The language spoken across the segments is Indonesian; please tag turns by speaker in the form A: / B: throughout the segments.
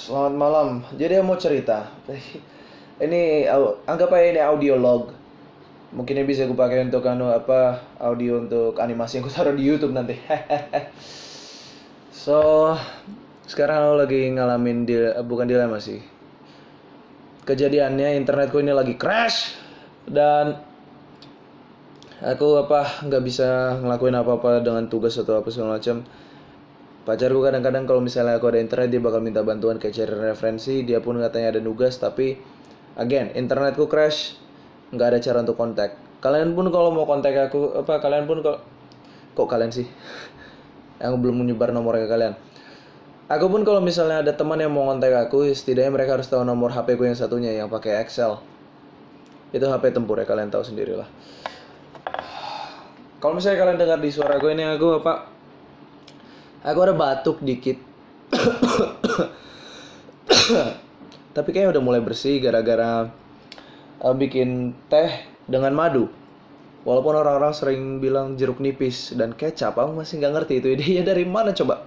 A: selamat malam. Jadi aku mau cerita. Ini anggap aja ini audio log. Mungkin ini bisa aku pakai untuk anu apa audio untuk animasi yang aku taruh di YouTube nanti. so sekarang aku lagi ngalamin di bukan dilema sih. Kejadiannya internetku ini lagi crash dan aku apa nggak bisa ngelakuin apa-apa dengan tugas atau apa segala macam pacarku kadang-kadang kalau misalnya aku ada internet dia bakal minta bantuan kayak cari referensi. Dia pun katanya ada nugas tapi again internetku crash. Nggak ada cara untuk kontak. Kalian pun kalau mau kontak aku apa kalian pun kok kok kalian sih? Yang belum menyebar nomornya kalian. Aku pun kalau misalnya ada teman yang mau kontak aku setidaknya mereka harus tahu nomor HP ku yang satunya yang pakai Excel. Itu HP tempur ya kalian tahu sendiri lah kalau misalnya kalian dengar di suara gue ini aku apa aku ada batuk dikit. Tapi kayaknya udah mulai bersih gara-gara uh, bikin teh dengan madu. Walaupun orang-orang sering bilang jeruk nipis dan kecap aku masih nggak ngerti itu idenya dari mana coba.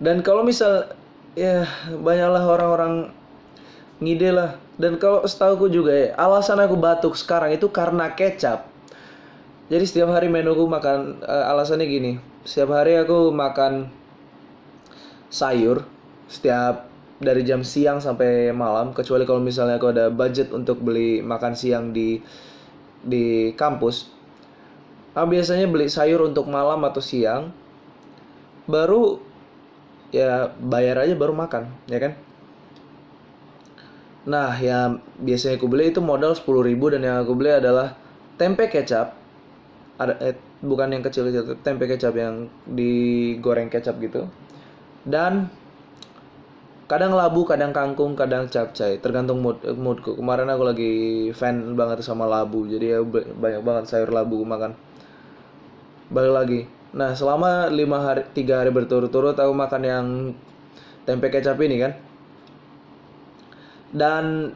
A: Dan kalau misal ya banyaklah orang-orang ngide lah. Dan kalau setahu juga ya alasan aku batuk sekarang itu karena kecap jadi setiap hari menuku makan eh, alasannya gini. Setiap hari aku makan sayur setiap dari jam siang sampai malam kecuali kalau misalnya aku ada budget untuk beli makan siang di di kampus. Aku biasanya beli sayur untuk malam atau siang baru ya bayar aja baru makan ya kan? Nah yang biasanya aku beli itu modal 10.000 ribu dan yang aku beli adalah tempe kecap ada eh, bukan yang kecil itu tempe kecap yang digoreng kecap gitu. Dan kadang labu kadang kangkung kadang capcay tergantung mood moodku. Kemarin aku lagi fan banget sama labu jadi ya ba- banyak banget sayur labu makan. Balik lagi. Nah selama lima hari tiga hari berturut-turut aku makan yang tempe kecap ini kan? Dan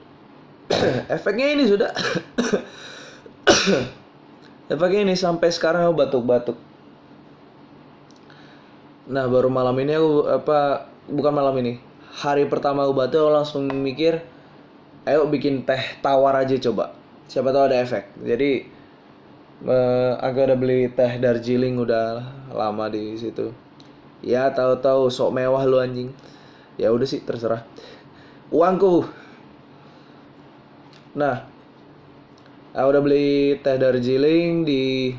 A: efeknya ini sudah efeknya ini sampai sekarang aku batuk-batuk. Nah baru malam ini aku apa bukan malam ini. Hari pertama aku batuk aku langsung mikir ayo bikin teh tawar aja coba. Siapa tahu ada efek. Jadi eh, aku udah beli teh Darjeeling udah lama di situ. Ya tahu-tahu sok mewah lu anjing. Ya udah sih terserah. Uangku. Nah aku udah beli teh Darjeeling di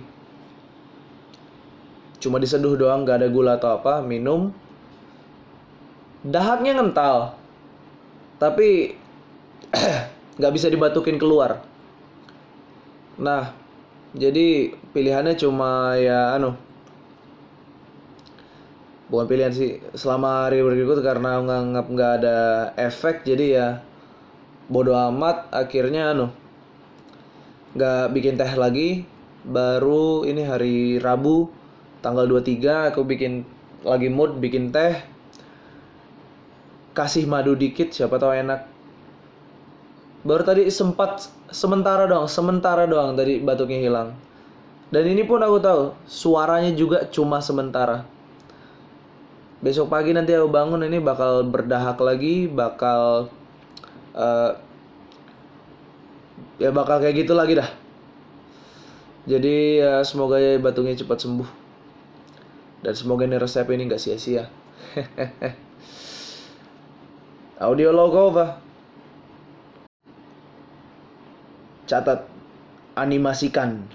A: cuma diseduh doang gak ada gula atau apa minum. Dahaknya kental tapi nggak bisa dibatukin keluar. Nah jadi pilihannya cuma ya anu bukan pilihan sih selama hari berikut karena nganggap nggak ada efek jadi ya bodoh amat akhirnya anu nggak bikin teh lagi. Baru ini hari Rabu tanggal 23 aku bikin lagi mood bikin teh. Kasih madu dikit siapa tahu enak. Baru tadi sempat sementara doang sementara doang tadi batuknya hilang. Dan ini pun aku tahu suaranya juga cuma sementara. Besok pagi nanti aku bangun ini bakal berdahak lagi bakal eh, ya bakal kayak gitu lagi dah. Jadi ya semoga ya batuknya cepat sembuh. Dan semoga ini resep ini nggak sia-sia. Audio logo apa catat. Animasikan